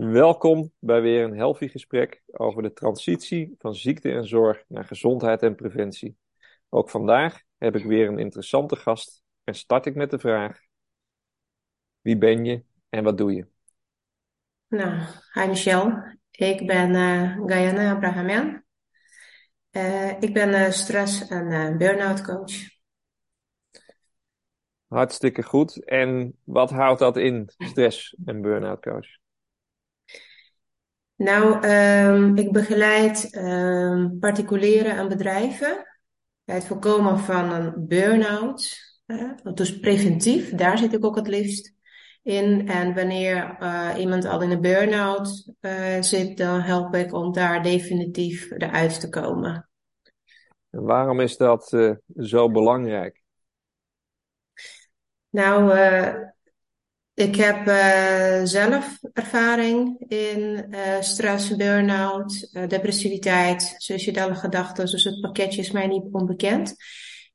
Welkom bij weer een healthy gesprek over de transitie van ziekte en zorg naar gezondheid en preventie. Ook vandaag heb ik weer een interessante gast en start ik met de vraag: wie ben je en wat doe je? Nou, hi Michel. Ik ben uh, Gayana Abrahamian. Uh, ik ben uh, stress- en burn-out coach. Hartstikke goed. En wat houdt dat in, stress- en burn-out coach? Nou, um, ik begeleid um, particulieren en bedrijven bij het voorkomen van een burn-out. dus preventief, daar zit ik ook het liefst in. En wanneer uh, iemand al in een burn-out uh, zit, dan help ik om daar definitief eruit te komen. En waarom is dat uh, zo belangrijk? Nou, ik heb zelf ervaring in stress, burn-out, depressiviteit, suicidale gedachten. Dus het pakketje is mij niet onbekend.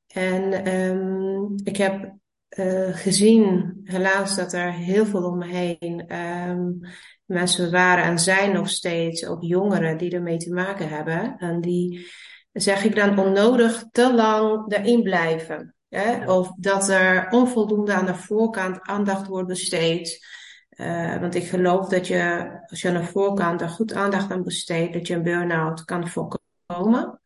En um, ik heb uh, gezien, helaas, dat er heel veel om me heen um, mensen waren en zijn nog steeds, ook jongeren die ermee te maken hebben. En die, zeg ik dan, onnodig te lang erin blijven. Hè? Of dat er onvoldoende aan de voorkant aandacht wordt besteed. Uh, want ik geloof dat je, als je aan de voorkant er goed aandacht aan besteedt, dat je een burn-out kan voorkomen.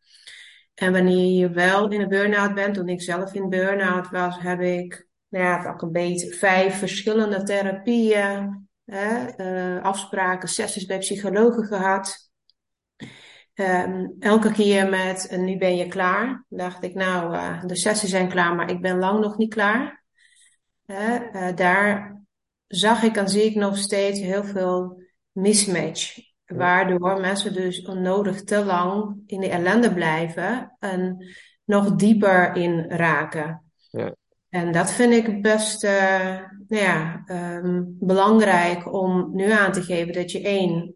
En wanneer je wel in een burn-out bent, toen ik zelf in burn-out was, heb ik nou ja, pak een beetje vijf verschillende therapieën, hè, uh, afspraken, sessies bij psychologen gehad. Um, elke keer met en nu ben je klaar. Dacht ik, nou, uh, de sessies zijn klaar, maar ik ben lang nog niet klaar. Uh, daar zag ik en zie ik nog steeds heel veel mismatch. Waardoor mensen dus onnodig te lang in de ellende blijven en nog dieper in raken. Ja. En dat vind ik best uh, nou ja, um, belangrijk om nu aan te geven dat je één,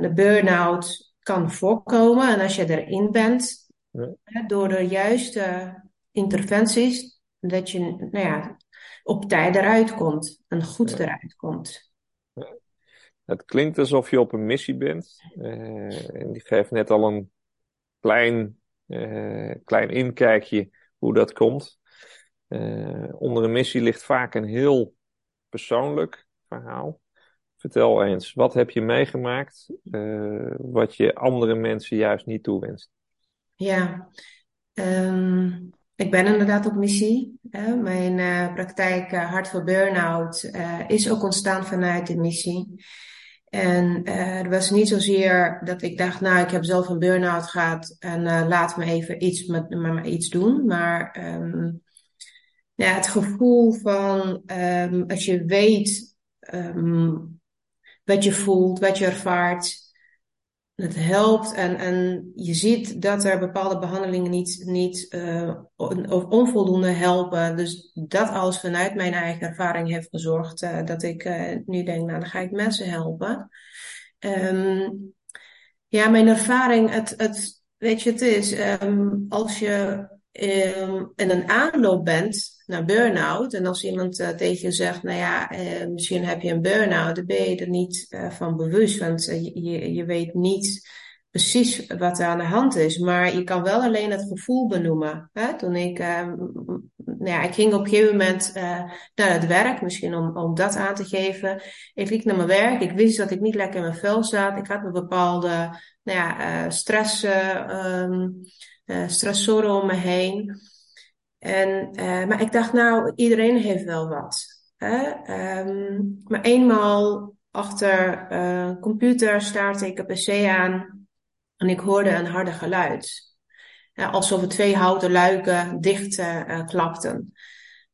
de burn-out kan voorkomen. En als je erin bent, ja. hè, door de juiste interventies, dat je nou ja, op tijd eruit komt en goed Ja. eruit komt. Het klinkt alsof je op een missie bent. Uh, en die geeft net al een klein, uh, klein inkijkje hoe dat komt. Uh, onder een missie ligt vaak een heel persoonlijk verhaal. Vertel eens, wat heb je meegemaakt uh, wat je andere mensen juist niet toewenst? Ja, um, ik ben inderdaad op missie. Hè. Mijn uh, praktijk Hart voor Burnout is ook ontstaan vanuit de missie. En het was niet zozeer dat ik dacht, nou, ik heb zelf een burn-out gehad en laat me even iets met, met me iets doen. Maar um, ja, het gevoel van um, als je weet wat je voelt, wat je ervaart, het helpt en, en je ziet dat er bepaalde behandelingen niet, niet uh, of onvoldoende helpen. Dus dat alles vanuit mijn eigen ervaring heeft gezorgd uh, dat ik uh, nu denk, nou dan ga ik mensen helpen. Um, ja, mijn ervaring, het, het, weet je, het is als je um, in een aanloop bent naar burn-out. En als iemand uh, tegen je zegt, nou ja, uh, misschien heb je een burn-out, dan ben je er niet uh, van bewust. Want je, je weet niet precies wat er aan de hand is. Maar je kan wel alleen het gevoel benoemen. Hè? Toen ik, nou ja, ik ging op een gegeven moment naar het werk, misschien om, om dat aan te geven. Ik liep naar mijn werk, ik wist dat ik niet lekker in mijn vel zat. Ik had een bepaalde nou ja, stress. Um, uh, stressoren om me heen. En, uh, maar ik dacht, nou, iedereen heeft wel wat. Hè? Um, maar eenmaal achter uh, computer startte ik een pc aan en ik hoorde een harde geluid. Alsof er twee houten luiken dicht klapten.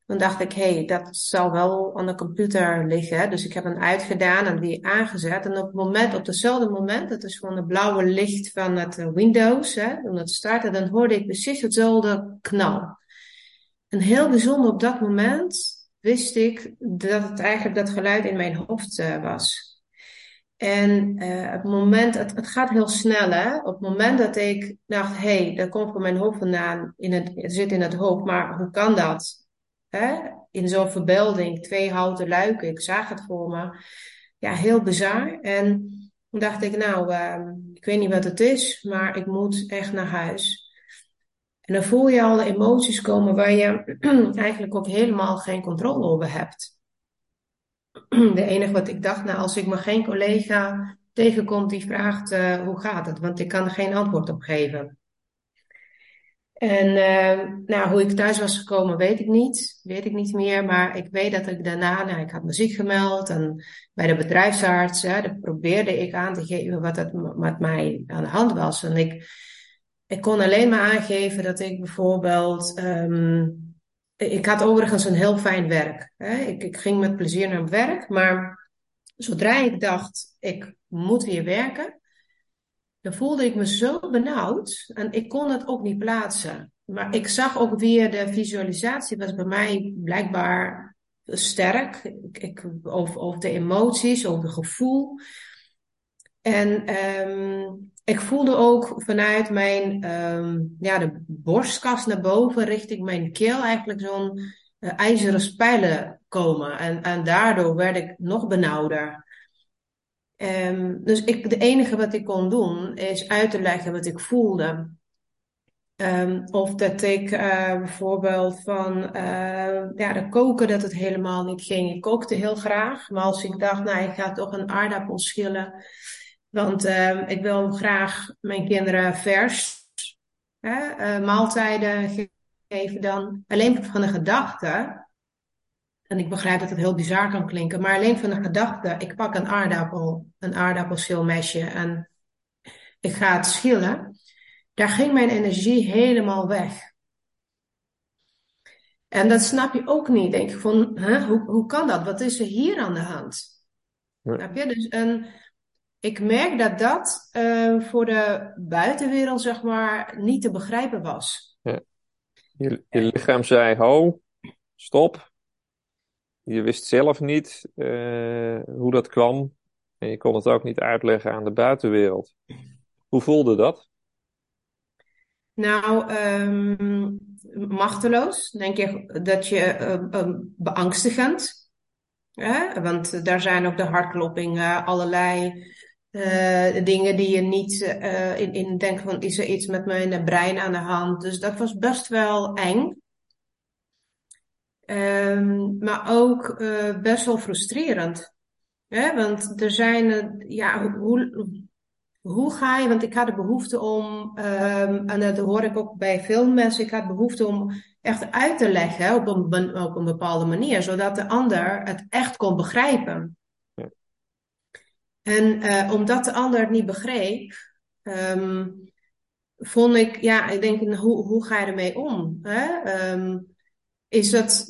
Dan dacht ik, hé, hey, dat zal wel aan de computer liggen. Dus ik heb hem uitgedaan en weer aangezet. En op het moment, op hetzelfde moment, dat is gewoon het blauwe licht van het Windows, hè, toen het startte, dan hoorde ik precies hetzelfde knal. En heel bijzonder op dat moment wist ik dat het eigenlijk dat geluid in mijn hoofd uh, was. En uh, het moment, het, gaat heel snel hè. Op het moment dat ik dacht, hé, hey, dat komt van mijn hoofd vandaan, in het, zit in het hoofd, maar hoe kan dat? Hè? In zo'n verbeelding, twee houten luiken, ik zag het voor me. ja, heel bizar. En toen dacht ik, nou, uh, ik weet niet wat het is, maar ik moet echt naar huis. En dan voel je alle emoties komen waar je eigenlijk ook helemaal geen controle over hebt. De enige wat ik dacht, nou, als ik maar geen collega tegenkomt die vraagt uh, hoe gaat het, want ik kan er geen antwoord op geven. En uh, nou, hoe ik thuis was gekomen, weet ik niet. Weet ik niet meer. Maar ik weet dat ik daarna, nou, ik had muziek gemeld. En bij de bedrijfsarts, hè, probeerde ik aan te geven wat het met mij aan de hand was. En ik, ik kon alleen maar aangeven dat ik bijvoorbeeld. Um, ik had overigens een heel fijn werk. Hè. Ik, ik ging met plezier naar werk. Maar zodra ik dacht, ik moet weer werken dan voelde ik me zo benauwd en ik kon het ook niet plaatsen. Maar ik zag ook weer de visualisatie was bij mij blijkbaar sterk. Ik, over de emoties, over het gevoel. En um, ik voelde ook vanuit mijn, um, ja, de borstkast naar boven richting mijn keel eigenlijk zo'n uh, ijzeren spijlen komen. En, en daardoor werd ik nog benauwder. Um, dus ik, de enige wat ik kon doen is uit te leggen wat ik voelde. Of dat ik uh, bijvoorbeeld van uh, ja, de koken dat het helemaal niet ging. Ik kookte heel graag, maar als ik dacht, nou, ik ga toch een aardappel schillen. Want um, ik wil graag mijn kinderen vers hè, uh, maaltijden geven dan. Alleen van de gedachte en ik begrijp dat het heel bizar kan klinken, maar alleen van de gedachte, ik pak een aardappel, een aardappelschilmesje en ik ga het schillen, daar ging mijn energie helemaal weg. En dat snap je ook niet. Denk je van, hè, hoe, hoe kan dat? Wat is er hier aan de hand? Ja. Snap je? Dus en ik merk dat dat uh, voor de buitenwereld, zeg maar, niet te begrijpen was. Ja. Je, je lichaam zei, ho, stop, je wist zelf niet uh, hoe dat kwam. En je kon het ook niet uitleggen aan de buitenwereld. Hoe voelde dat? Nou, um, machteloos. Denk je dat je uh, beangstigend. Hè? Want daar zijn ook de hartkloppingen, allerlei uh, dingen die je niet in, in denken van is er iets met mijn brein aan de hand. Dus dat was best wel eng. Um, maar ook uh, best wel frustrerend. Hè? Want er zijn, ja, hoe, hoe ga je, want ik had de behoefte om, um, en dat hoor ik ook bij veel mensen, ik had behoefte om echt uit te leggen op een, op een bepaalde manier, zodat de ander het echt kon begrijpen. En uh, omdat de ander het niet begreep, um, vond ik, ja, ik denk, hoe, hoe ga je ermee om? Hè? Um, is het,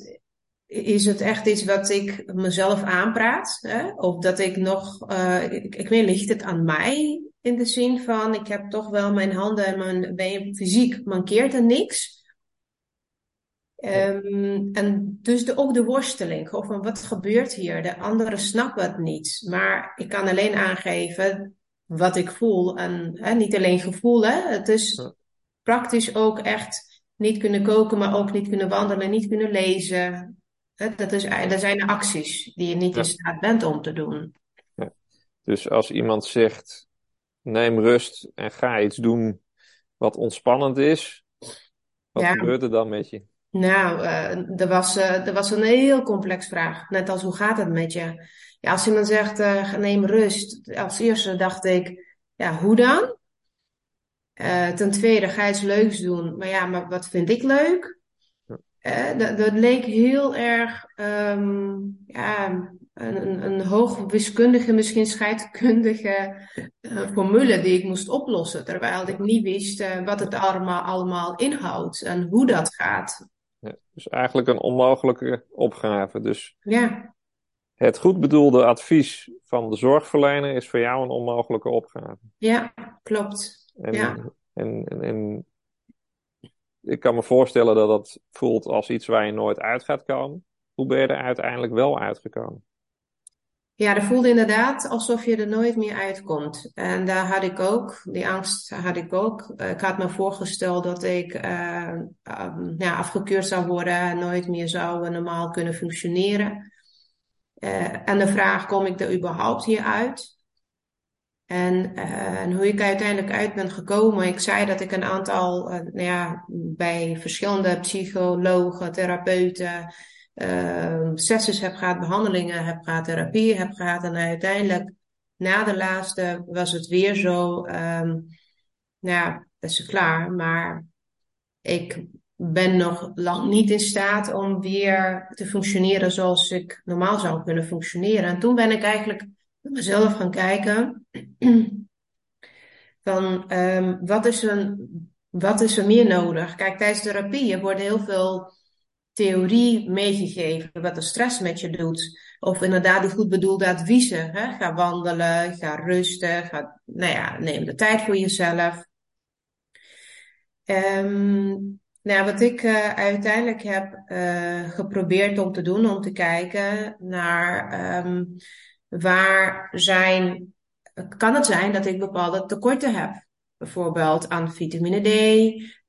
is het echt iets wat ik mezelf aanpraat? Hè? Of dat ik nog, uh, ik, ik weet, ligt het aan mij in de zin van, ik heb toch wel mijn handen en mijn been fysiek mankeert er niks. Um, en dus de, ook de worsteling, of van wat gebeurt hier? De anderen snappen het niet, maar ik kan alleen aangeven wat ik voel. En hè, niet alleen gevoel, hè? het is praktisch ook echt niet kunnen koken, maar ook niet kunnen wandelen, niet kunnen lezen. Dat, is, dat zijn de acties die je niet in staat bent om te doen. Ja. Dus als iemand zegt, neem rust en ga iets doen wat ontspannend is, wat gebeurt er dan met je? Nou, uh, er, was, uh, er was een heel complex vraag. Net als hoe gaat het met je? Ja, als iemand zegt, uh, neem rust. Als eerste dacht ik, ja, hoe dan? Ten tweede, ga iets leuks doen. Maar ja, maar wat vind ik leuk? Dat, dat, leek heel erg um, ja, een, een hoog wiskundige, misschien scheikundige formule die ik moest oplossen. Terwijl ik niet wist wat het allemaal, allemaal inhoudt en hoe dat gaat. Ja, dus eigenlijk een onmogelijke opgave. Dus ja. het goed bedoelde advies van de zorgverlener is voor jou een onmogelijke opgave. Ja, klopt. En, ja. en, en, en, ik kan me voorstellen dat dat voelt als iets waar je nooit uit gaat komen. Hoe ben je er uiteindelijk wel uitgekomen? Ja, dat voelde inderdaad alsof je er nooit meer uitkomt. En daar had ik ook, die angst had ik ook. Ik had me voorgesteld dat ik uh, um, ja, afgekeurd zou worden en nooit meer zou normaal kunnen functioneren. En de vraag, kom ik er überhaupt hier uit? En, hoe ik uiteindelijk uit ben gekomen, ik zei dat ik een aantal, nou ja, bij verschillende psychologen, therapeuten, sessies heb gehad, behandelingen heb gehad, therapie heb gehad. En uiteindelijk, na de laatste, was het weer zo, um, nou dat is klaar, maar ik ben nog lang niet in staat om weer te functioneren zoals ik normaal zou kunnen functioneren. En toen ben ik eigenlijk mezelf gaan kijken van um, wat, is er, wat is er meer nodig? Kijk, tijdens therapie wordt heel veel theorie meegegeven wat de stress met je doet. Of inderdaad die goed bedoelde adviezen. Hè? Ga wandelen, ga rusten, ga, nou ja, neem de tijd voor jezelf. Um, nou, wat ik uh, uiteindelijk heb uh, geprobeerd om te doen, om te kijken naar um, waar zijn, kan het zijn dat ik bepaalde tekorten heb. Bijvoorbeeld aan vitamine D,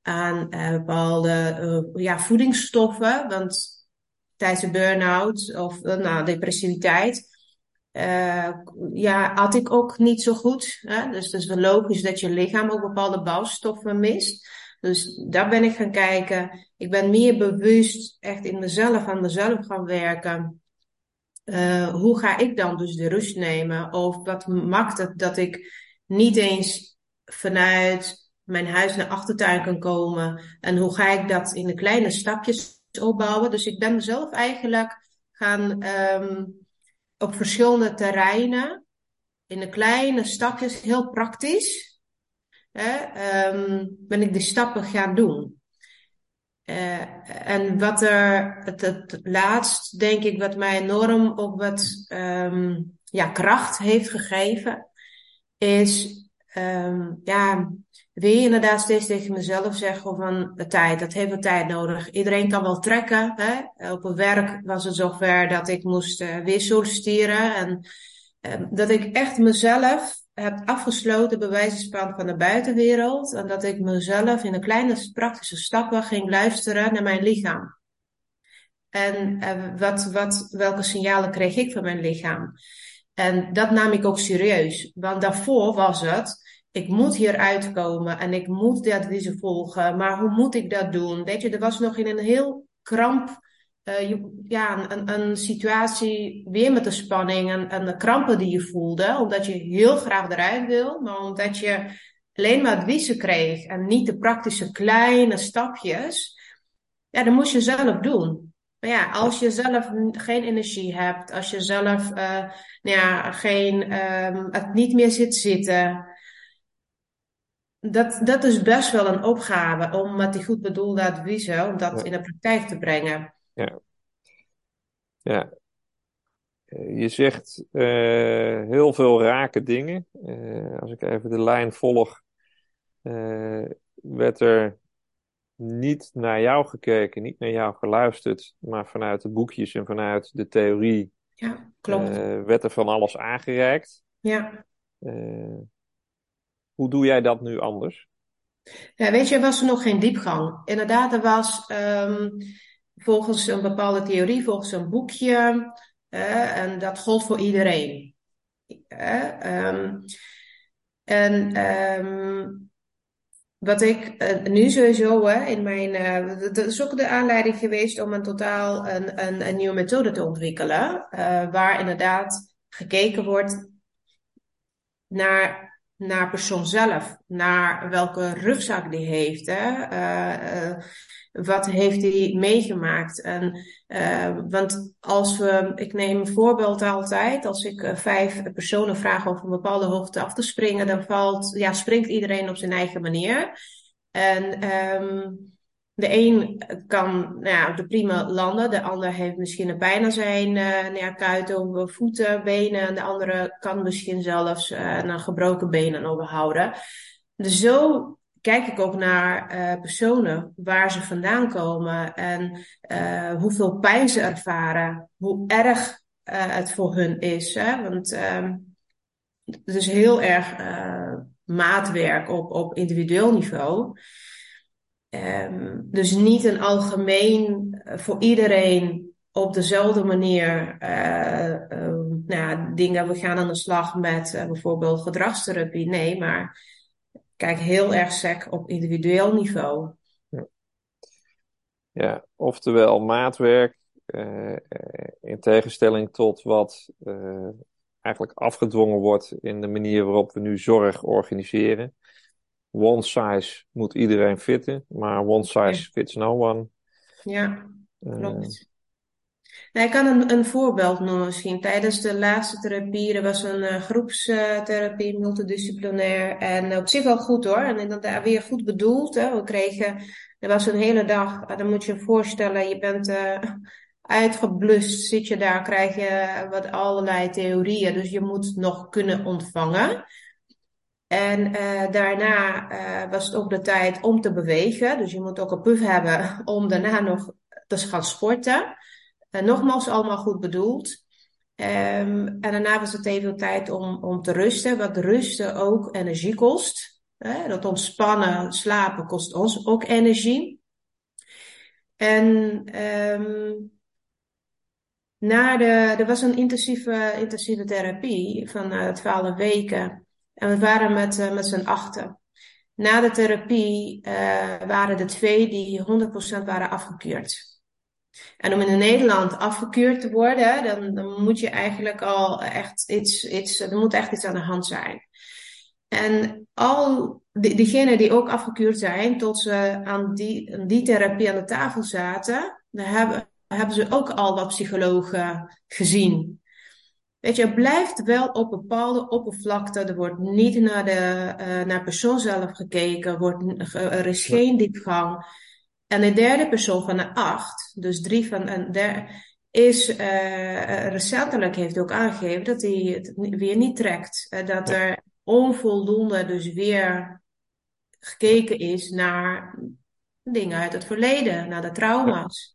aan uh, bepaalde ja, voedingsstoffen. Want tijdens een burn-out of nou, depressiviteit, ja, had ik ook niet zo goed. Hè? Dus het is wel logisch dat je lichaam ook bepaalde bouwstoffen mist. Dus daar ben ik gaan kijken. Ik ben meer bewust echt in mezelf aan mezelf gaan werken. Hoe ga ik dan dus de rust nemen? Of wat maakt het dat ik niet eens vanuit mijn huis naar achtertuin kan komen? En hoe ga ik dat in de kleine stapjes opbouwen? Dus ik ben mezelf eigenlijk gaan um, op verschillende terreinen, in de kleine stapjes, heel praktisch, hè, um, ben ik de stappen gaan doen. Uh, en wat er het, het, laatst, denk ik, wat mij enorm op wat um, ja, kracht heeft gegeven, is ja, weer inderdaad steeds tegen mezelf zeggen van tijd, dat heeft wat tijd nodig. Iedereen kan wel trekken. Hè? Op het werk was het zover dat ik moest uh, weer solliciteren en uh, dat ik echt mezelf heb afgesloten bewijsenspan van de buitenwereld. En dat ik mezelf in de kleine praktische stappen ging luisteren naar mijn lichaam. En uh, wat, wat, welke signalen kreeg ik van mijn lichaam? En dat nam ik ook serieus. Want daarvoor was het, ik moet hier uitkomen en ik moet die adviezen volgen. Maar hoe moet ik dat doen? Weet je, er was nog in een heel kramp uh, ja, een, een, situatie weer met de spanning en, en, de krampen die je voelde, omdat je heel graag eruit wil, maar omdat je alleen maar adviezen kreeg en niet de praktische kleine stapjes, ja, dan moest je zelf doen. Maar ja, als je zelf geen energie hebt, als je zelf uh, nou ja, geen, um, het niet meer zit zitten, dat, dat is best wel een opgave om met die goed bedoelde adviezen, om dat in de praktijk te brengen. Ja. Ja. Eh, je zegt uh, heel veel rake dingen. Uh, als ik even de lijn volg, uh, werd er niet naar jou gekeken, niet naar jou geluisterd, maar vanuit de boekjes en vanuit de theorie ja, klopt. werd er van alles aangereikt. Ja. Hoe doe jij dat nu anders? Ja, weet je, was er nog geen diepgang. Inderdaad, er was um, volgens een bepaalde theorie, volgens een boekje. Uh, en dat gold voor iedereen. Uh, um, en um, wat ik uh, nu sowieso hè, in mijn. dat is ook de aanleiding geweest om een totaal een, een, een nieuwe methode te ontwikkelen. waar inderdaad gekeken wordt naar naar persoon zelf, naar welke rugzak die heeft. Hè? Uh, uh, wat heeft hij meegemaakt? En, uh, want als we, ik neem een voorbeeld altijd, als ik vijf personen vraag over een bepaalde hoogte af te springen, dan valt, ja, springt iedereen op zijn eigen manier. En um, de een kan nou ja, de prima landen, de ander heeft misschien een pijn aan zijn uh, nou ja, kuiten voeten, benen. En de andere kan misschien zelfs uh, een gebroken benen overhouden. Dus zo kijk ik ook naar uh, personen, waar ze vandaan komen en hoeveel pijn ze ervaren, hoe erg het voor hun is. Hè? Want um, het is heel erg maatwerk op, op individueel niveau. Um, dus niet een algemeen uh, voor iedereen op dezelfde manier uh, nou ja, dingen, we gaan aan de slag met bijvoorbeeld gedragstherapie. Nee, maar kijk heel erg sec op individueel niveau. Ja oftewel maatwerk in tegenstelling tot wat eigenlijk afgedwongen wordt in de manier waarop we nu zorg organiseren. One size moet iedereen fitten, maar one size fits no one. Ja, klopt. Nou, ik kan een, een voorbeeld noemen misschien. Tijdens de laatste therapie, er was een uh, groepstherapie, multidisciplinair. En op zich wel goed hoor. En dat daar weer goed bedoeld. Hè. We kregen, er was een hele dag, eh, dan moet je je voorstellen, je bent uitgeblust, zit je daar, krijg je wat allerlei theorieën. Dus je moet nog kunnen ontvangen. En uh, daarna uh, was het ook de tijd om te bewegen. Dus je moet ook een puff hebben om daarna nog te gaan sporten. Nogmaals, allemaal goed bedoeld. Um, en daarna was het even tijd om, om te rusten. Wat rusten ook energie kost. dat ontspannen, slapen kost ons ook energie. En um, na de, er was een intensieve, intensieve therapie van uh, 12 weken. En we waren met, uh, met z'n achten. Na de therapie uh, waren er twee die 100% waren afgekeurd. En om in Nederland afgekeurd te worden, dan, dan moet je eigenlijk al echt iets, iets, er moet echt iets aan de hand zijn. En al die, diegenen die ook afgekeurd zijn, tot ze aan die, die therapie aan de tafel zaten, daar hebben, hebben ze ook al wat psychologen gezien. Weet je, blijft wel op bepaalde oppervlakte. Er wordt niet naar de uh, naar persoon zelf gekeken. Wordt, er is geen diepgang. En de derde persoon van de acht, dus drie van een derde, is uh, recentelijk heeft ook aangegeven dat hij het weer niet trekt. Uh, dat er onvoldoende dus weer gekeken is naar dingen uit het verleden, naar de trauma's.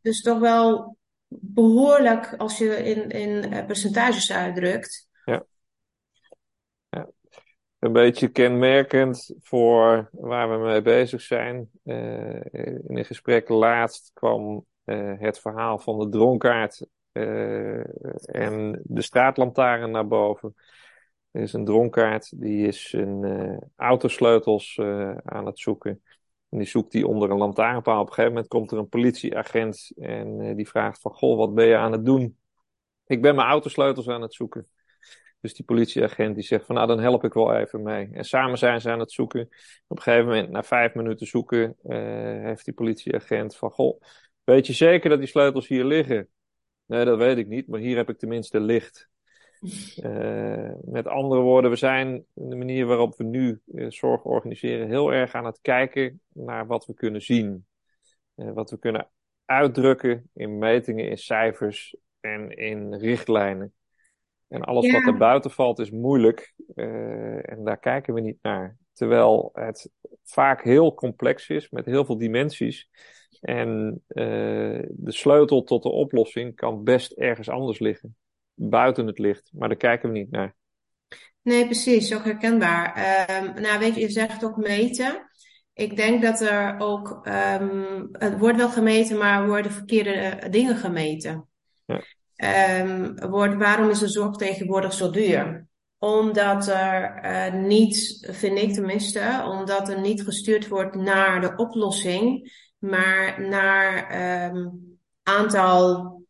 Dus toch wel behoorlijk als je in, in percentages uitdrukt. Ja. ja. Een beetje kenmerkend voor waar we mee bezig zijn. Uh, in een gesprek laatst kwam uh, het verhaal van de dronkaard en de straatlantaarn naar boven. Er is een dronkaard die is een autosleutels aan het zoeken. En die zoekt die onder een lantaarnpaal. Op een gegeven moment komt er een politieagent en uh, die vraagt van, goh, wat ben je aan het doen? Ik ben mijn autosleutels aan het zoeken. Dus die politieagent die zegt van, nou dan help ik wel even mee. En samen zijn ze aan het zoeken. Op een gegeven moment, na vijf minuten zoeken, uh, heeft die politieagent van, goh, weet je zeker dat die sleutels hier liggen? Nee, dat weet ik niet, maar hier heb ik tenminste licht. Uh, met andere woorden, we zijn de manier waarop we nu uh, zorg organiseren heel erg aan het kijken naar wat we kunnen zien. Uh, wat we kunnen uitdrukken in metingen, in cijfers en in richtlijnen. En alles ja. wat er buiten valt is moeilijk en daar kijken we niet naar. Terwijl het vaak heel complex is met heel veel dimensies. En de sleutel tot de oplossing kan best ergens anders liggen buiten het licht, maar daar kijken we niet naar. Nee, precies, ook herkenbaar. Um, nou, weet je, je zegt ook meten. Ik denk dat er ook, um, het wordt wel gemeten, maar worden verkeerde uh, dingen gemeten. Ja. Um, wordt, waarom is de zorg tegenwoordig zo duur? Omdat er uh, niet, vind ik tenminste, omdat er niet gestuurd wordt naar de oplossing, maar naar um, aantal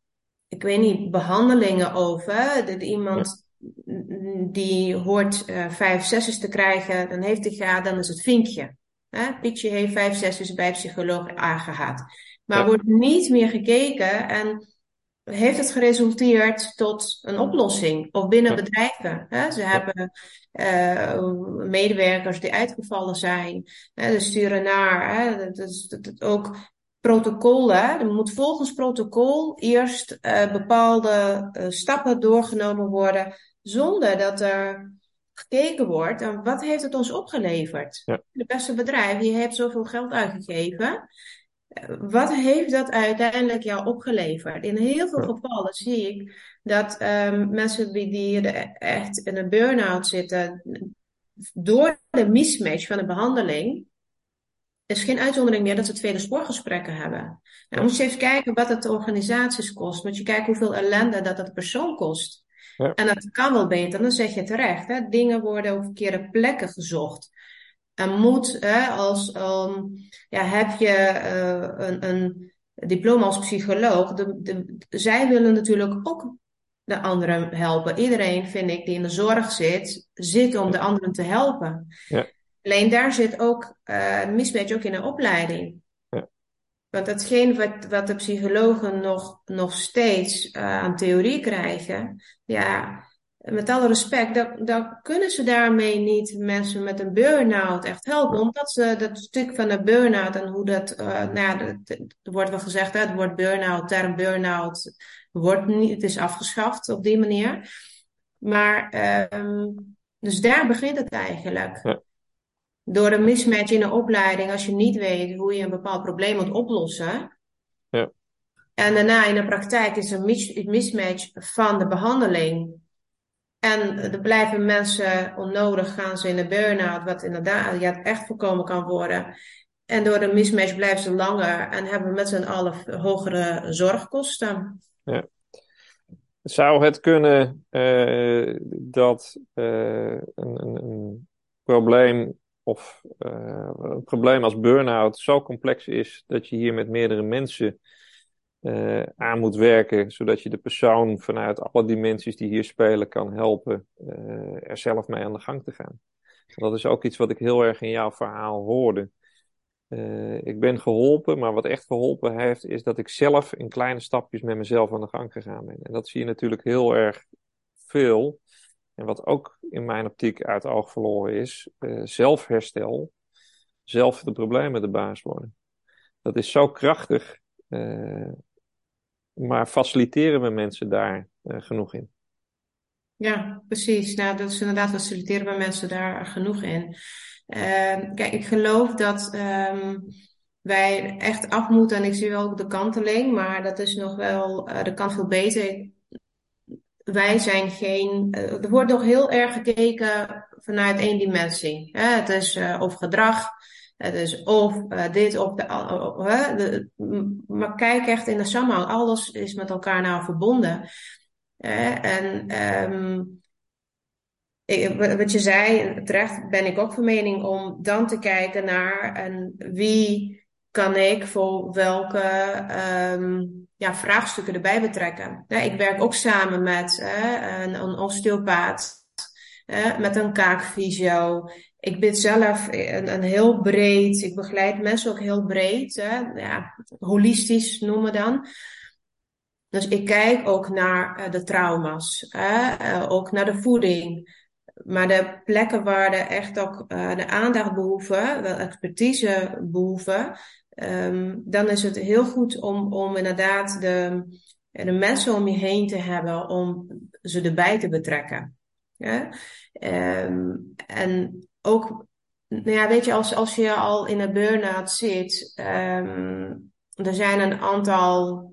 ik weet niet, behandelingen over. Dat iemand die hoort uh, vijf zesjes te krijgen, dan heeft hij gehad, dan is het vinkje. Hè? Pietje heeft vijf zesjes bij psycholoog aangehaald. Maar ja. wordt niet meer gekeken en heeft het geresulteerd tot een oplossing? Of binnen ja. bedrijven. Hè? Ze hebben uh, medewerkers die uitgevallen zijn. Hè? Ze sturen naar. Hè? Dat is, dat, dat ook protocollen. Er moet volgens protocol eerst uh, bepaalde uh, stappen doorgenomen worden, zonder dat er gekeken wordt en wat heeft het ons opgeleverd. Ja. De beste bedrijf, je hebt zoveel geld uitgegeven. Wat heeft dat uiteindelijk jou opgeleverd? In heel veel gevallen zie ik dat um, mensen die echt in een burn-out zitten, door de mismatch van de behandeling, is geen uitzondering meer dat ze tweede spoorgesprekken hebben. Nou, moet je even kijken wat het de organisaties kost. Moet je kijken hoeveel ellende dat het persoon kost. Ja. En dat kan wel beter, dan zeg je terecht. Hè? Dingen worden op verkeerde plekken gezocht. En moet, hè, als um, ja, heb je uh, een, een, diploma als psycholoog, de, de, zij willen natuurlijk ook de anderen helpen. Iedereen, vind ik, die in de zorg zit, zit om de anderen te helpen. Ja. Alleen daar zit ook uh, een mismatch ook in de opleiding. Ja. Want hetgeen wat, wat de psychologen nog, nog steeds uh, aan theorie krijgen, ja, met alle respect, dan, dan kunnen ze daarmee niet mensen met een burn-out echt helpen. Omdat ze dat stuk van de burn-out en hoe dat, uh, nou ja, er wordt wel gezegd, hè, het woord burn-out, term burn-out, wordt niet, het is afgeschaft op die manier. Maar, um, dus daar begint het eigenlijk. Ja. Door een mismatch in een opleiding, als je niet weet hoe je een bepaald probleem moet oplossen. Ja. En daarna in de praktijk is een mismatch van de behandeling en er blijven mensen onnodig, gaan ze in een burn-out, wat inderdaad ja, echt voorkomen kan worden. En door de mismatch blijven ze langer en hebben we met z'n allen hogere zorgkosten. Ja. Zou het kunnen uh, dat uh, een, een, een, probleem of uh, een probleem als burn-out zo complex is dat je hier met meerdere mensen uh, aan moet werken, zodat je de persoon vanuit alle dimensies die hier spelen kan helpen uh, er zelf mee aan de gang te gaan. Dat is ook iets wat ik heel erg in jouw verhaal hoorde. Ik ben geholpen, maar wat echt geholpen heeft, is dat ik zelf in kleine stapjes met mezelf aan de gang gegaan ben. En dat zie je natuurlijk heel erg veel. En wat ook in mijn optiek uit het oog verloren is, zelfherstel, zelf de problemen de baas worden. Dat is zo krachtig maar faciliteren we mensen daar uh, genoeg in? Ja, precies. Nou, dat is inderdaad, faciliteren we mensen daar genoeg in. Uh, kijk, ik geloof dat um, wij echt af moeten, en ik zie wel ook de kanteling, maar dat is nog wel, uh, dat kan veel beter. Wij zijn geen, uh, er wordt nog heel erg gekeken vanuit één dimensie. Het is over gedrag, het is of uh, dit of de, maar kijk echt in de samenhang. Alles is met elkaar nou verbonden. En ik, wat je zei, terecht ben ik ook van mening om dan te kijken naar en wie kan ik voor welke um, ja, vraagstukken erbij betrekken. Ja, ik werk ook samen met een, een osteopaat, met een kaakfysio ik ben zelf een, heel breed, ik begeleid mensen ook heel breed, ja, holistisch noemen dan. Dus ik kijk ook naar uh, de trauma's, uh, ook naar de voeding. Maar de plekken waar er echt ook uh, de aandacht behoeven, wel expertise behoeven, um, dan is het heel goed om, om inderdaad de, de mensen om je heen te hebben, om ze erbij te betrekken. Ja? Um, en ook, nou ja, weet je, als, als je al in een burn-out zit, um, er zijn een aantal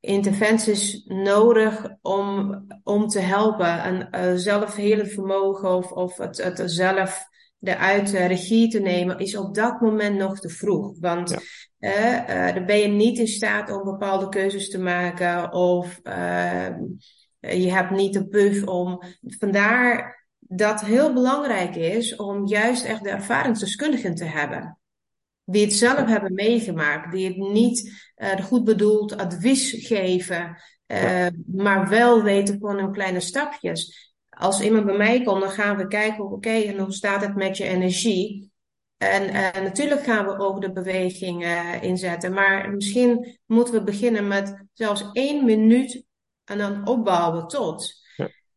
interventies nodig om, om te helpen. En uh, vermogen of, of het, het zelf eruit uh, regie te nemen, is op dat moment nog te vroeg. Want ja. uh, dan ben je niet in staat om bepaalde keuzes te maken of je hebt niet de buff om. Vandaar dat heel belangrijk is om juist echt de ervaringsdeskundigen te hebben. Die het zelf hebben meegemaakt, die het niet uh, goed bedoeld advies geven, uh, maar wel weten van hun kleine stapjes. Als iemand bij mij komt, dan gaan we kijken, oké, okay, en hoe staat het met je energie? En uh, natuurlijk gaan we ook de beweging inzetten, maar misschien moeten we beginnen met zelfs één minuut en dan opbouwen tot.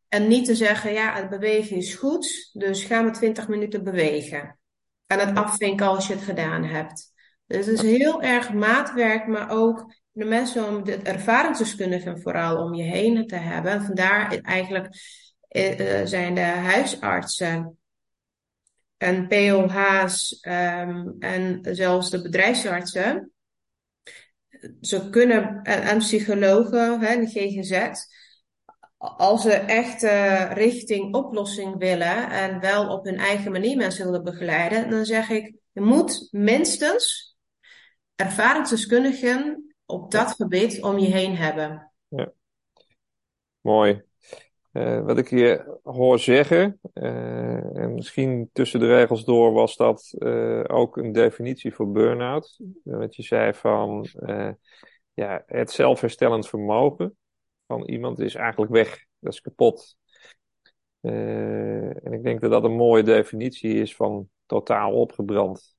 En niet te zeggen, ja, het bewegen is goed, dus ga maar 20 minuten bewegen. En het afvinken als je het gedaan hebt. Dus het is heel erg maatwerk, maar ook de mensen om de ervaringsdeskundigen vooral om je heen te hebben. En vandaar eigenlijk zijn de huisartsen en POH's um, en zelfs de bedrijfsartsen. Ze kunnen, en, en psychologen, hè, de GGZ, als ze echt uh, richting oplossing willen en wel op hun eigen manier mensen willen begeleiden, dan zeg ik, je moet minstens ervaringsdeskundigen op dat gebied om je heen hebben. Ja. Mooi. Uh, wat ik hier hoor zeggen, uh, en misschien tussen de regels door was dat uh, ook een definitie voor burn-out. Wat je zei van ja, het zelfherstellend vermogen van iemand is eigenlijk weg. Dat is kapot. en ik denk dat dat een mooie definitie is van totaal opgebrand.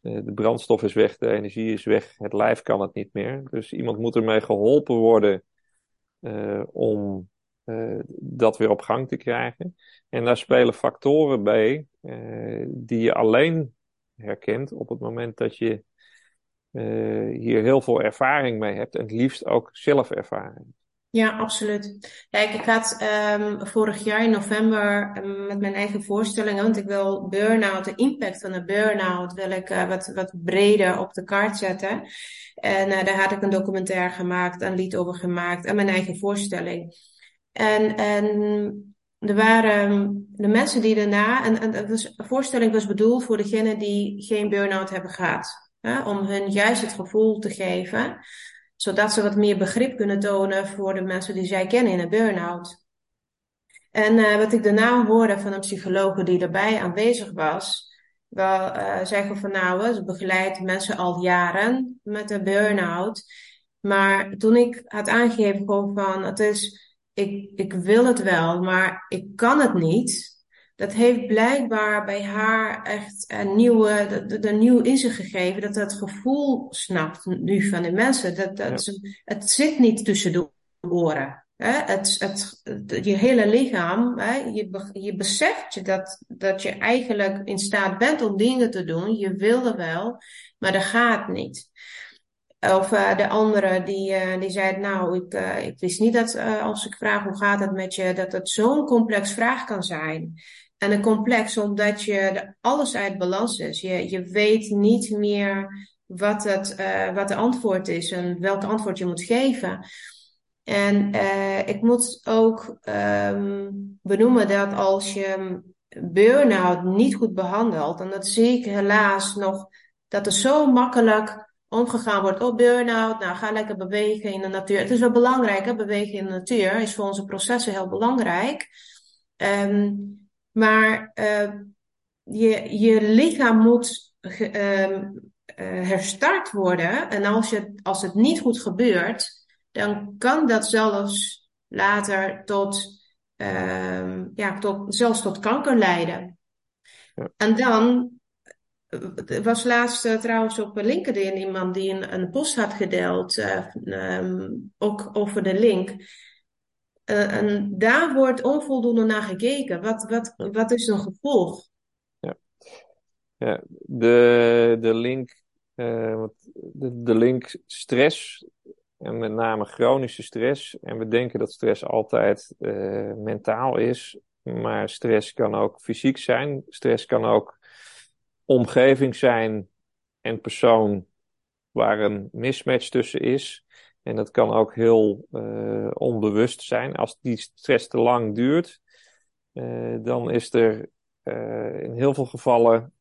de brandstof is weg, de energie is weg, het lijf kan het niet meer. Dus iemand moet ermee geholpen worden om dat weer op gang te krijgen. En daar spelen factoren bij uh, die je alleen herkent op het moment dat je uh, hier heel veel ervaring mee hebt en het liefst ook zelfervaring. Ja, absoluut. Kijk, ik had um, vorig jaar in november um, met mijn eigen voorstellingen, want ik wil burn-out, de impact van de burn-out, wil ik wat, wat breder op de kaart zetten. En daar had ik een documentaire gemaakt, een lied over gemaakt en mijn eigen voorstelling. En, en er waren de mensen die daarna, en, en de voorstelling was bedoeld voor degenen die geen burn-out hebben gehad. Hè, om hun juist het gevoel te geven, zodat ze wat meer begrip kunnen tonen voor de mensen die zij kennen in een burn-out. En uh, wat ik daarna hoorde van een psycholoog die erbij aanwezig was, wel uh, zeggen van nou, ze begeleidt mensen al jaren met een burn-out. Maar toen ik had aangegeven van het is ik, ik wil het wel, maar ik kan het niet. Dat heeft blijkbaar bij haar echt een nieuwe, de, de, nieuw inzicht gegeven. Dat dat gevoel snapt nu van de mensen. Dat, dat ze, het zit niet tussen de oren. Hè? Het, het, je hele lichaam, hè? Je, je beseft je dat, dat je eigenlijk in staat bent om dingen te doen. Je wil er wel, maar dat gaat niet. Of uh, de andere die, uh, die zei, nou, ik, uh, ik wist niet dat als ik vraag hoe gaat het met je, dat het zo'n complex vraag kan zijn. En een complex omdat je alles uit balans is. Je, je weet niet meer wat, het, wat de antwoord is en welk antwoord je moet geven. En ik moet ook um, benoemen dat als je burn-out niet goed behandelt, en dat zie ik helaas nog, dat er zo makkelijk omgegaan wordt op burn-out. Nou, ga lekker bewegen in de natuur. Het is wel belangrijk, hè? bewegen in de natuur is voor onze processen heel belangrijk. Um, maar uh, je, je lichaam moet ge, um, uh, herstart worden. En als, je, als het niet goed gebeurt, dan kan dat zelfs later tot, um, ja, tot, zelfs tot kanker leiden. Ja. En dan er was laatst uh, trouwens op LinkedIn iemand die een, een post had gedeeld, uh, um, ook over de link. Uh, en daar wordt onvoldoende naar gekeken. Wat, wat, wat is een gevolg? Ja, ja de, de, link, de, de link stress, en met name chronische stress. En we denken dat stress altijd mentaal is, maar stress kan ook fysiek zijn. Stress kan ook omgeving zijn en persoon waar een mismatch tussen is. En dat kan ook heel uh, onbewust zijn. Als die stress te lang duurt, uh, dan is er uh, in heel veel gevallen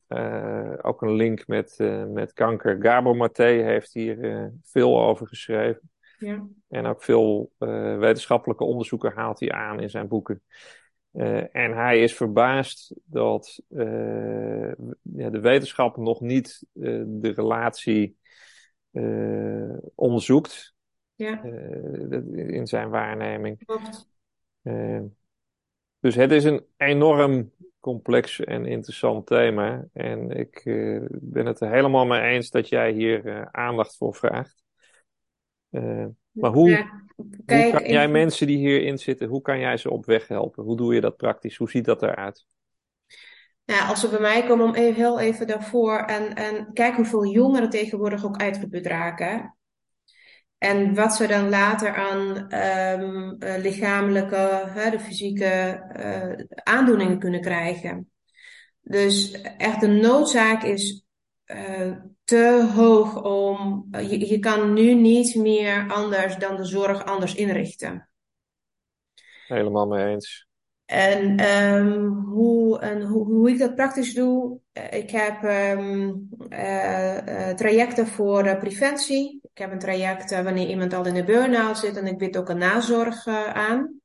ook een link met, met kanker. Gabor Maté heeft hier veel over geschreven. Ja. En ook veel wetenschappelijke onderzoeken haalt hij aan in zijn boeken. Uh, en hij is verbaasd dat uh, ja, de wetenschap nog niet uh, de relatie onderzoekt. Ja. in zijn waarneming. dus het is een enorm complex en interessant thema. En ik ben het er helemaal mee eens dat jij hier aandacht voor vraagt. Maar hoe, Kijk, hoe kan jij mensen die hierin zitten, hoe kan jij ze op weg helpen? Hoe doe je dat praktisch? Hoe ziet dat eruit? Ja, als ze bij mij komen om even, heel even daarvoor en, en kijk hoeveel jongeren tegenwoordig ook uitgeput raken. En wat ze dan later aan um, lichamelijke, hè, de fysieke uh, aandoeningen kunnen krijgen. Dus echt de noodzaak is uh, te hoog om. Je, je kan nu niet meer anders dan de zorg anders inrichten. helemaal mee eens. En, ehm, hoe, en hoe, hoe ik dat praktisch doe, eh, ik heb ehm, eh, eh, trajecten voor preventie. Ik heb een traject wanneer iemand al in de burn-out zit en ik bied ook een nazorg aan.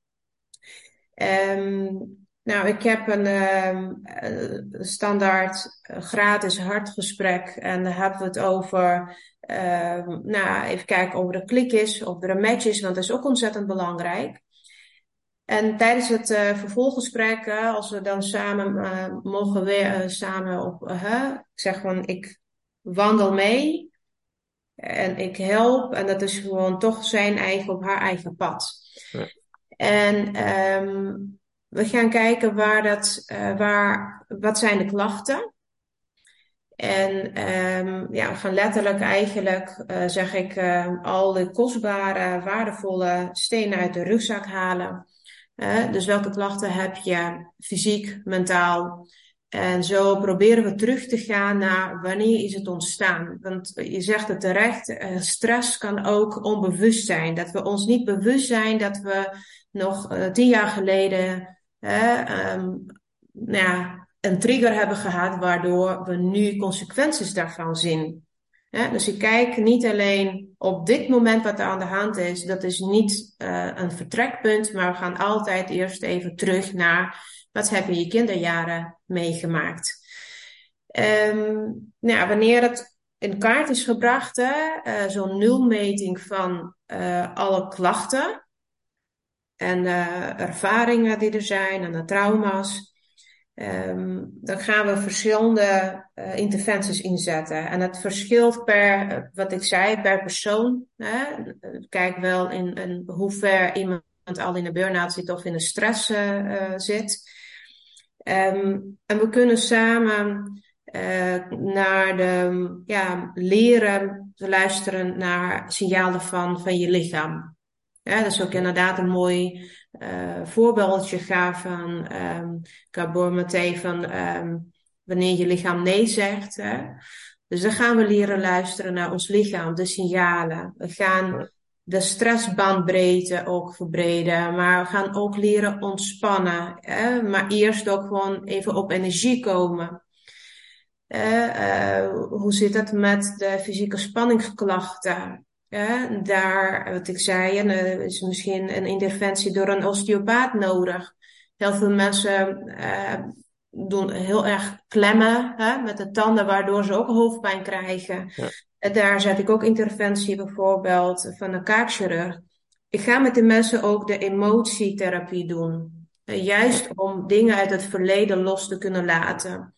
Um, nou, ik heb een standaard gratis hartgesprek en dan hebben we het over, nou, even kijken of er een klik is, of er een match is, want dat is ook ontzettend belangrijk. En tijdens het uh, vervolggesprek, uh, als we dan samen mogen weer samen op, ik zeg gewoon, ik wandel mee en ik help. En dat is gewoon toch zijn eigen op haar eigen pad. Ja. En um, we gaan kijken waar dat, waar, wat zijn de klachten. En um, ja, van letterlijk eigenlijk zeg ik al de kostbare, waardevolle stenen uit de rugzak halen dus welke klachten heb je fysiek, mentaal? En zo proberen we terug te gaan naar wanneer is het ontstaan. Want je zegt het terecht, eh, stress kan ook onbewust zijn. Dat we ons niet bewust zijn dat we nog tien jaar geleden um, nou ja, een trigger hebben gehad waardoor we nu consequenties daarvan zien. dus ik kijk niet alleen op dit moment wat er aan de hand is, dat is niet uh, een vertrekpunt, maar we gaan altijd eerst even terug naar wat heb je je kinderjaren meegemaakt. Um, nou, wanneer het in kaart is gebracht, uh, zo'n nulmeting van uh, alle klachten en ervaringen die er zijn en de trauma's. Um, dan gaan we verschillende uh, interventies inzetten. En het verschilt per, uh, wat ik zei, per persoon. Hè? Kijk wel in, in hoe ver iemand al in een burn-out zit of in een stress zit. Um, en we kunnen samen naar de, ja, leren te luisteren naar signalen van, van je lichaam. Ja, dat is ook inderdaad een mooi uh, voorbeeldje gaf van um, Gabor Maté van um, wanneer je lichaam nee zegt. Hè? Dus dan gaan we leren luisteren naar ons lichaam, de signalen. We gaan de stressbandbreedte ook verbreden, maar we gaan ook leren ontspannen. Hè? Maar eerst ook gewoon even op energie komen. Uh, uh, hoe zit het met de fysieke spanningsklachten? Ja, daar, wat ik zei, er is misschien een interventie door een osteopaat nodig. Heel veel mensen uh, doen heel erg klemmen hè, met de tanden, waardoor ze ook hoofdpijn krijgen. Ja. Daar zet ik ook interventie bijvoorbeeld van een kaakchirurg. Ik ga met de mensen ook de emotietherapie doen. juist om dingen uit het verleden los te kunnen laten.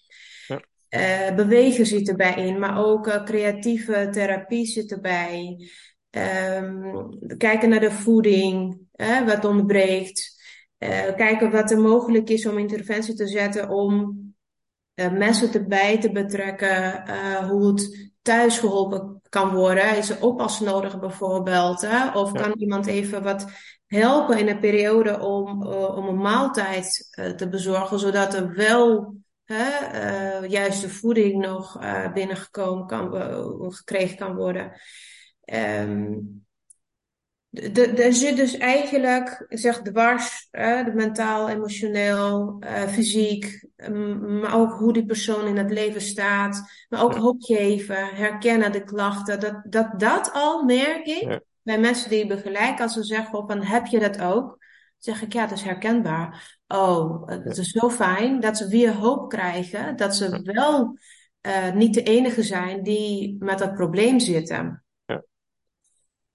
Ja. Uh, bewegen zit erbij in, maar ook creatieve therapie zit erbij. Um, kijken naar de voeding, hè, wat ontbreekt. Uh, kijken wat er mogelijk is om interventie te zetten om uh, mensen erbij te betrekken, uh, hoe het thuis geholpen kan worden. Is er oppas nodig bijvoorbeeld? Hè? Of ja. kan iemand even wat helpen in een periode om, om een maaltijd te bezorgen, zodat er wel juist de voeding nog binnengekomen kan, gekregen kan worden. Um, er zit dus eigenlijk, zeg dwars, de mentaal, emotioneel, uh, fysiek, um, maar ook hoe die persoon in het leven staat, maar ook hoop geven, herkennen de klachten. Dat dat, dat al merk ik ja. bij mensen die ik begeleid, als ze zeggen van heb je dat ook? zeg ik ja, dat is herkenbaar. Oh, het is zo fijn dat ze weer hoop krijgen, dat ze wel uh, niet de enige zijn die met dat probleem zitten.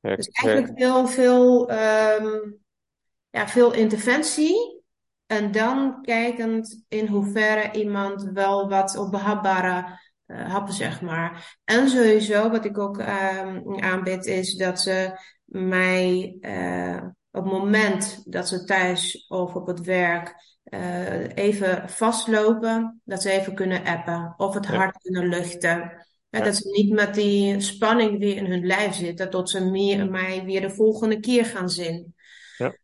Dus eigenlijk veel, veel, um, ja, veel interventie. En dan kijkend in hoeverre iemand wel wat op behapbare uh, happen, zeg maar. En sowieso, wat ik ook um, aanbied, is dat ze mij uh, op het moment dat ze thuis of op het werk uh, even vastlopen, dat ze even kunnen appen of het hart kunnen luchten. Ja, Dat ze niet met die spanning weer in hun lijf zitten, tot ze meer, mij weer de volgende keer gaan zien. Ja.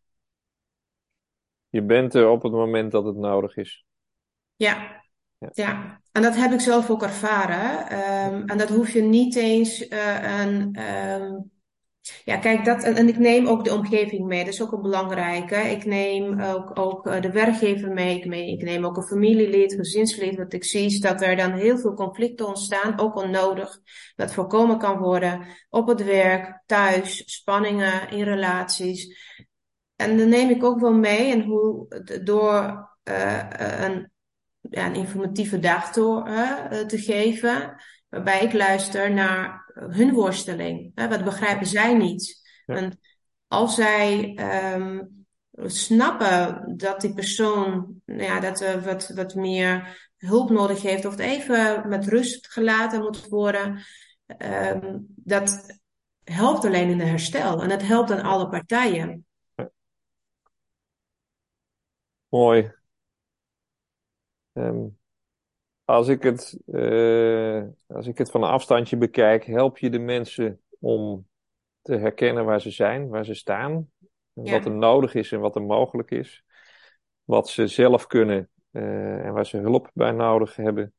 Je bent er op het moment dat het nodig is. Ja, ja. ja. en dat heb ik zelf ook ervaren. Um, en dat hoef je niet eens uh, een, um, Ja, kijk, dat, en ik neem ook de omgeving mee. Dat is ook een belangrijke. Ik neem ook, ook eh, de werkgever mee. Ik, ik neem ook een familielid, gezinslid. Wat ik zie is dat er dan heel veel conflicten ontstaan, ook onnodig. Dat voorkomen kan worden op het werk, thuis, spanningen in relaties. En dan neem ik ook wel mee en hoe door uh, een, ja, een informatieve dag door, te geven, waarbij ik luister naar hun worsteling. Hè, wat begrijpen zij niet? En als zij um, snappen dat die persoon nou ja, dat, wat, wat meer hulp nodig heeft, of het even met rust gelaten moet worden, um, dat helpt alleen in de herstel. En dat helpt aan alle partijen. Mooi. Um, als ik het, uh, als ik het van een afstandje bekijk, help je de mensen om te herkennen waar ze zijn, waar ze staan, ja. wat er nodig is en wat er mogelijk is, wat ze zelf kunnen uh, en waar ze hulp bij nodig hebben.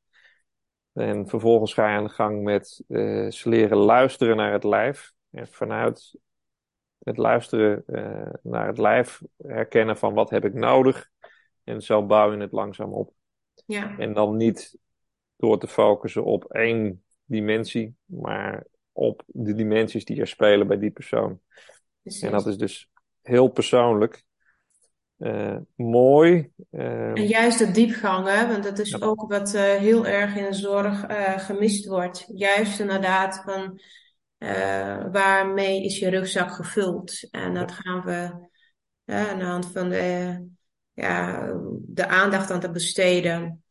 En vervolgens ga je aan de gang met uh, ze leren luisteren naar het lijf. En vanuit het luisteren naar het lijf herkennen van wat heb ik nodig. En zo bouw je het langzaam op. Ja. En dan niet door te focussen op één dimensie, maar op de dimensies die er spelen bij die persoon. Precies. En dat is dus heel persoonlijk. Uh, mooi. Uh, en juist de diepgang, want dat is ja. ook wat uh, heel erg in de zorg gemist wordt. Juist inderdaad van waarmee is je rugzak gevuld? En dat gaan we aan de hand van de, ja, de aandacht aan te besteden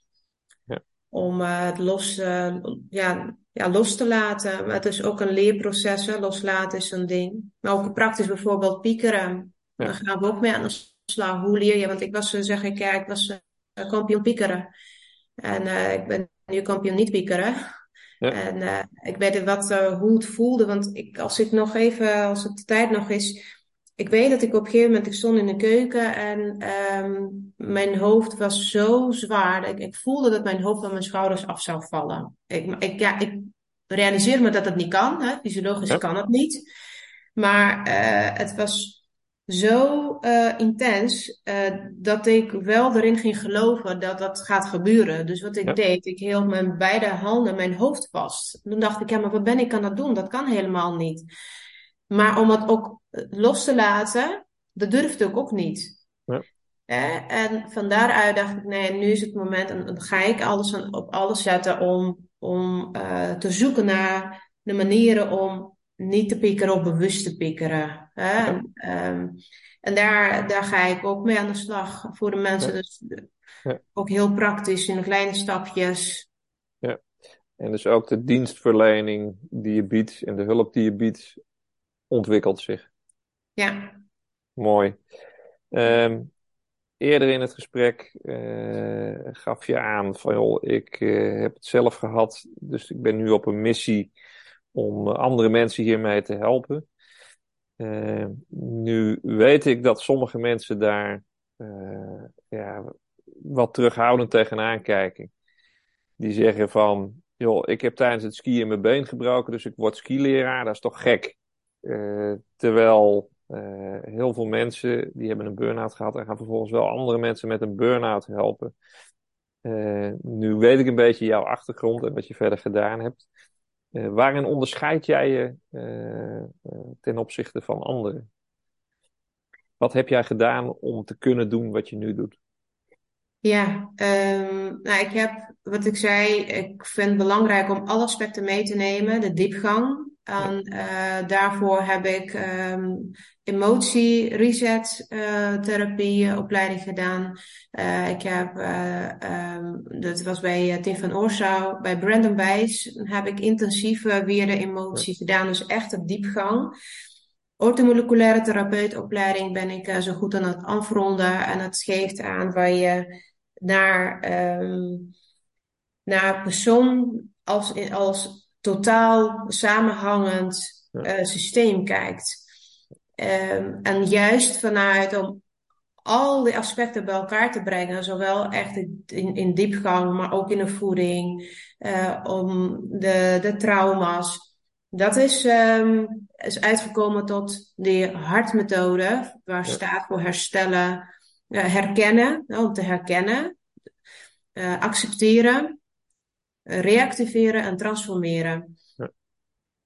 om uh, het los, uh, ja, ja, los te laten. Maar het is ook een leerproces. Hè. Loslaten is een ding. Maar ook praktisch bijvoorbeeld piekeren. Ja. Daar gaan we ook mee aan de slag. Hoe leer je? Want ik was, zeg ik, ja, ik was uh, kampioen piekeren. En ik ben nu kampioen niet piekeren. Ja. En ik weet wat, hoe het voelde. Want ik, als ik nog even, als het de tijd nog is, ik weet dat ik op een gegeven moment, ik stond in de keuken en um, mijn hoofd was zo zwaar. Ik, ik voelde dat mijn hoofd van mijn schouders af zou vallen. Ik, ik, ja, ik realiseer me dat het niet kan. Hè? Fysiologisch ja. kan het niet. Maar uh, het was zo uh, intens uh, dat ik wel erin ging geloven dat dat gaat gebeuren. Dus wat ik ja. deed, ik hield mijn beide handen mijn hoofd vast. Toen dacht ik, ja, maar wat ben ik aan het doen? Dat kan helemaal niet. Maar om het ook los te laten, dat durfde ik ook niet. Ja. Eh, en van daaruit dacht ik, nee, nu is het moment en dan ga ik alles aan, op alles zetten om, om uh, te zoeken naar de manieren om niet te piekeren of bewust te piekeren. Hè? Ja. Um, en daar, daar ga ik ook mee aan de slag voor de mensen. Ja. Dus ook heel praktisch in kleine stapjes. Ja, en dus ook de dienstverlening die je biedt en de hulp die je biedt ontwikkelt zich. Ja. Mooi. Um, eerder in het gesprek uh, gaf je aan van joh, ik uh, heb het zelf gehad, dus ik ben nu op een missie om andere mensen hiermee te helpen. Uh, nu weet ik dat sommige mensen daar ja, wat terughoudend tegenaan kijken. Die zeggen van, joh, ik heb tijdens het skiën mijn been gebroken, dus ik word skileraar, dat is toch gek. Terwijl uh, heel veel mensen die hebben een burn-out gehad en gaan vervolgens wel andere mensen met een burn-out helpen. Uh, nu weet ik een beetje jouw achtergrond en wat je verder gedaan hebt. waarin onderscheid jij je ten opzichte van anderen? Wat heb jij gedaan om te kunnen doen wat je nu doet? Ja, um, nou, ik heb, wat ik zei, ik vind het belangrijk om alle aspecten mee te nemen. De diepgang, en uh, daarvoor heb ik um, emotie reset uh, therapie opleiding gedaan. Uh, ik heb, um, dat was bij Tim van bij Brandon Wijs heb ik intensieve weer de emotie gedaan. Dus echt een diepgang. Ortomoleculaire therapeutopleiding ben ik zo goed aan het afronden. En het geeft aan waar je naar, um, naar persoon als, als totaal samenhangend uh, systeem kijkt. Um, en juist vanuit om al die aspecten bij elkaar te brengen, zowel echt in, in diepgang, maar ook in de voeding, uh, om de, de trauma's. Dat is, um, is uitgekomen tot de hartmethode, waar staat voor herstellen, uh, herkennen, om te herkennen, accepteren, reactiveren en transformeren. Ja.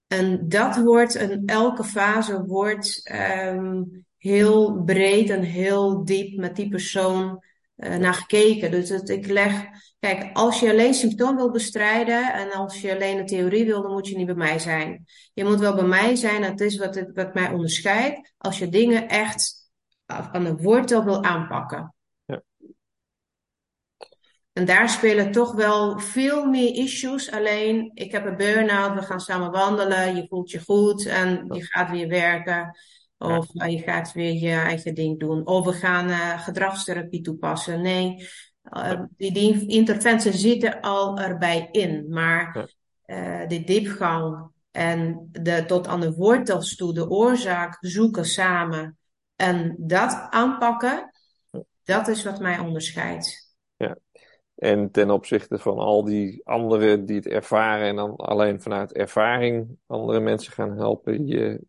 En dat wordt in elke fase wordt um, heel breed en heel diep met die persoon uh, naar gekeken. Dus het, ik leg, kijk, als je alleen symptoom wil bestrijden en als je alleen een theorie wil, dan moet je niet bij mij zijn. Je moet wel bij mij zijn, dat is wat, het, wat mij onderscheidt, als je dingen echt aan de wortel wil aanpakken. En daar spelen toch wel veel meer issues. Alleen, ik heb een burn-out, we gaan samen wandelen, je voelt je goed en je gaat weer werken. Of ja. je gaat weer je eigen ding doen. Of we gaan uh, gedragstherapie toepassen. Nee, uh, die, die interventies zitten al erbij in. Maar uh, de diepgang en de, tot aan de wortels toe, de oorzaak zoeken samen. En dat aanpakken, dat is wat mij onderscheidt. Ja. En ten opzichte van al die anderen die het ervaren en dan alleen vanuit ervaring andere mensen gaan helpen, je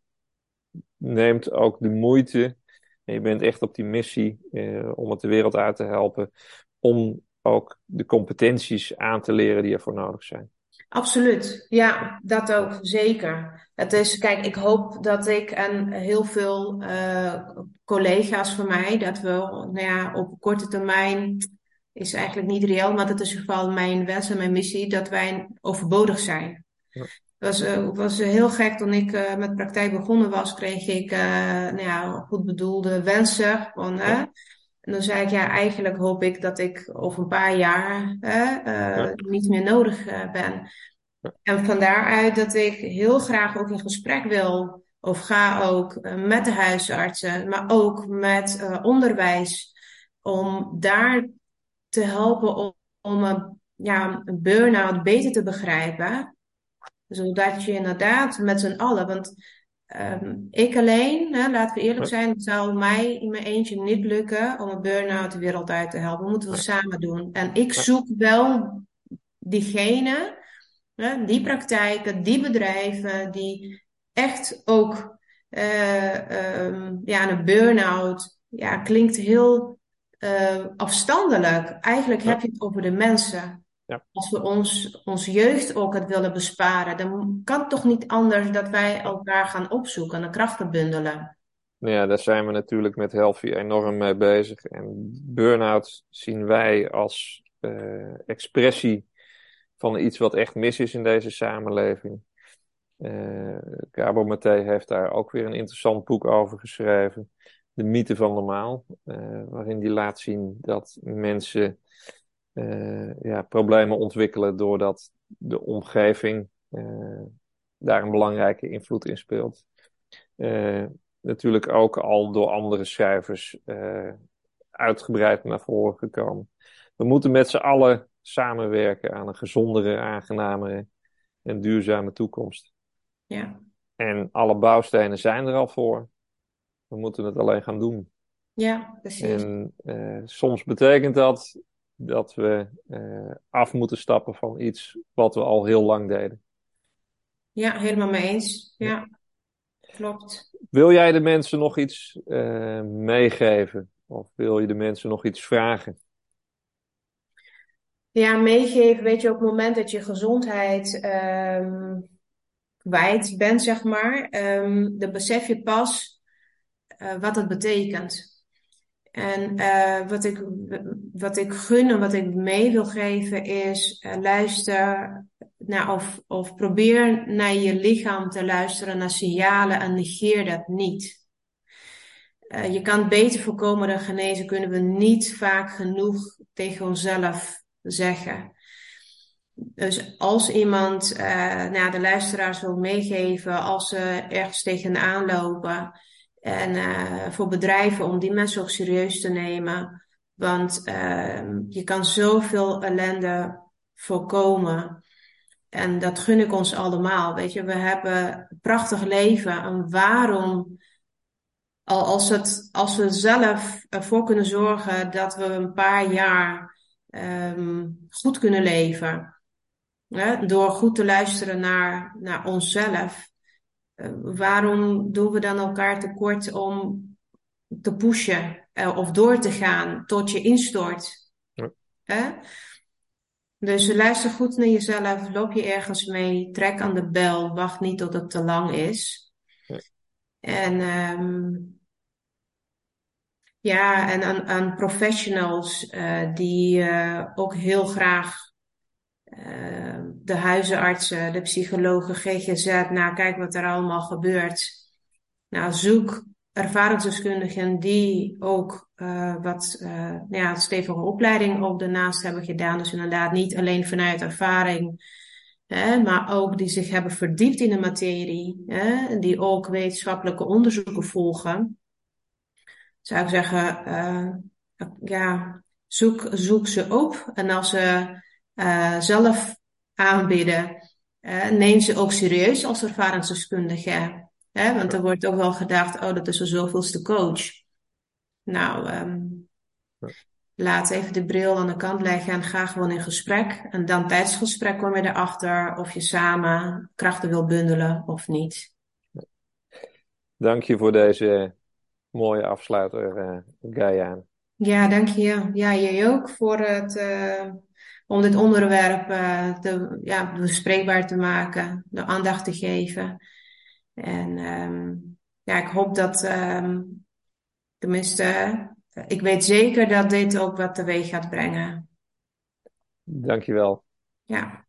neemt ook de moeite en je bent echt op die missie eh, om het de wereld uit te helpen, om ook de competenties aan te leren die ervoor nodig zijn. Absoluut, ja, dat ook zeker. Het is, kijk, ik hoop dat ik en heel veel uh, collega's van mij, dat we nou ja, op korte termijn, is eigenlijk niet reëel, maar dat is in ieder geval mijn wens en mijn missie, dat wij overbodig zijn. Ja was, uh, was heel gek toen ik uh, met praktijk begonnen was, kreeg ik uh, nou ja, goed bedoelde wensen. Van, ja. En dan zei ik, ja, eigenlijk hoop ik dat ik over een paar jaar ja. niet meer nodig ben. En van daaruit dat ik heel graag ook in gesprek wil, of ga ook met de huisartsen, maar ook met onderwijs, om daar te helpen om, om een, ja, een burn-out beter te begrijpen zodat je inderdaad met z'n allen, want um, ik alleen, hè, laten we eerlijk zijn, zou mij in mijn eentje niet lukken om een burn-out de wereld uit te helpen. We moeten we samen doen. En ik zoek wel diegene, hè, die praktijken, die bedrijven, die echt ook uh, um, ja, een burn-out, ja, klinkt heel uh, afstandelijk. Eigenlijk heb je het over de mensen. Ja. Als we ons, onze jeugd ook het willen besparen, dan kan het toch niet anders dat wij elkaar gaan opzoeken en krachten bundelen. Ja, daar zijn we natuurlijk met Healthy enorm mee bezig. En burn-out zien wij als uh, expressie van iets wat echt mis is in deze samenleving. Uh, Cabo Maté heeft daar ook weer een interessant boek over geschreven. De mythe van normaal. Uh, waarin die laat zien dat mensen uh, ja, problemen ontwikkelen doordat de omgeving uh, daar een belangrijke invloed in speelt. Natuurlijk ook al door andere schrijvers uitgebreid naar voren gekomen. We moeten met z'n allen samenwerken aan een gezondere, aangenamere en duurzame toekomst. Ja. En alle bouwstenen zijn er al voor. We moeten het alleen gaan doen. Ja, precies. En soms betekent dat dat we uh, af moeten stappen van iets wat we al heel lang deden. Ja, helemaal mee eens. Ja, klopt. Wil jij de mensen nog iets uh, meegeven? Of wil je de mensen nog iets vragen? Ja, meegeven, weet je, op het moment dat je gezondheid um, kwijt bent, zeg maar, um, dan besef je pas uh, wat het betekent. En uh, wat, ik, wat ik gun en wat ik mee wil geven is uh, luister naar of, of probeer naar je lichaam te luisteren, naar signalen en negeer dat niet. Je kan beter voorkomen dan genezen, kunnen we niet vaak genoeg tegen onszelf zeggen. Dus als iemand nou, de luisteraars wil meegeven, als ze ergens tegenaan lopen, en uh, voor bedrijven om die mensen ook serieus te nemen. Want uh, je kan zoveel ellende voorkomen. En dat gun ik ons allemaal. Weet je, we hebben een prachtig leven. En waarom, als, het, als we zelf ervoor kunnen zorgen dat we een paar jaar um, goed kunnen leven. Hè? Door goed te luisteren naar, naar onszelf. Waarom doen we dan elkaar tekort om te pushen uh, of door te gaan tot je instort? Ja. Hè? Dus luister goed naar jezelf, loop je ergens mee, trek aan de bel, wacht niet tot het te lang is. Ja. En um, ja, en aan, aan professionals uh, die uh, ook heel graag uh, de huizenartsen, de psychologen, GGZ, nou kijk wat er allemaal gebeurt. Nou, zoek ervaringsdeskundigen die ook uh, wat uh, ja, stevige opleiding ook daarnaast hebben gedaan. Dus inderdaad niet alleen vanuit ervaring, hè, maar ook die zich hebben verdiept in de materie. Hè, die ook wetenschappelijke onderzoeken volgen. Zou ik zeggen, uh, ja, zoek, zoek ze op. En als ze zelf aanbieden, neem ze ook serieus als ervaringsdeskundige. Hè? Want er wordt ook wel gedacht, oh, dat is een zoveelste coach. Nou, um, laat even de bril aan de kant leggen en ga gewoon in gesprek. En dan tijdens het gesprek kom je erachter of je samen krachten wil bundelen of niet. Dank je voor deze mooie afsluiter, uh, Gaia. Ja, dank je. Ja, jij ook voor het, uh, om dit onderwerp uh, te, ja, bespreekbaar te maken, de aandacht te geven. En um, ja, ik hoop dat, um, tenminste, ik weet zeker dat dit ook wat teweeg gaat brengen. Dankjewel. Ja.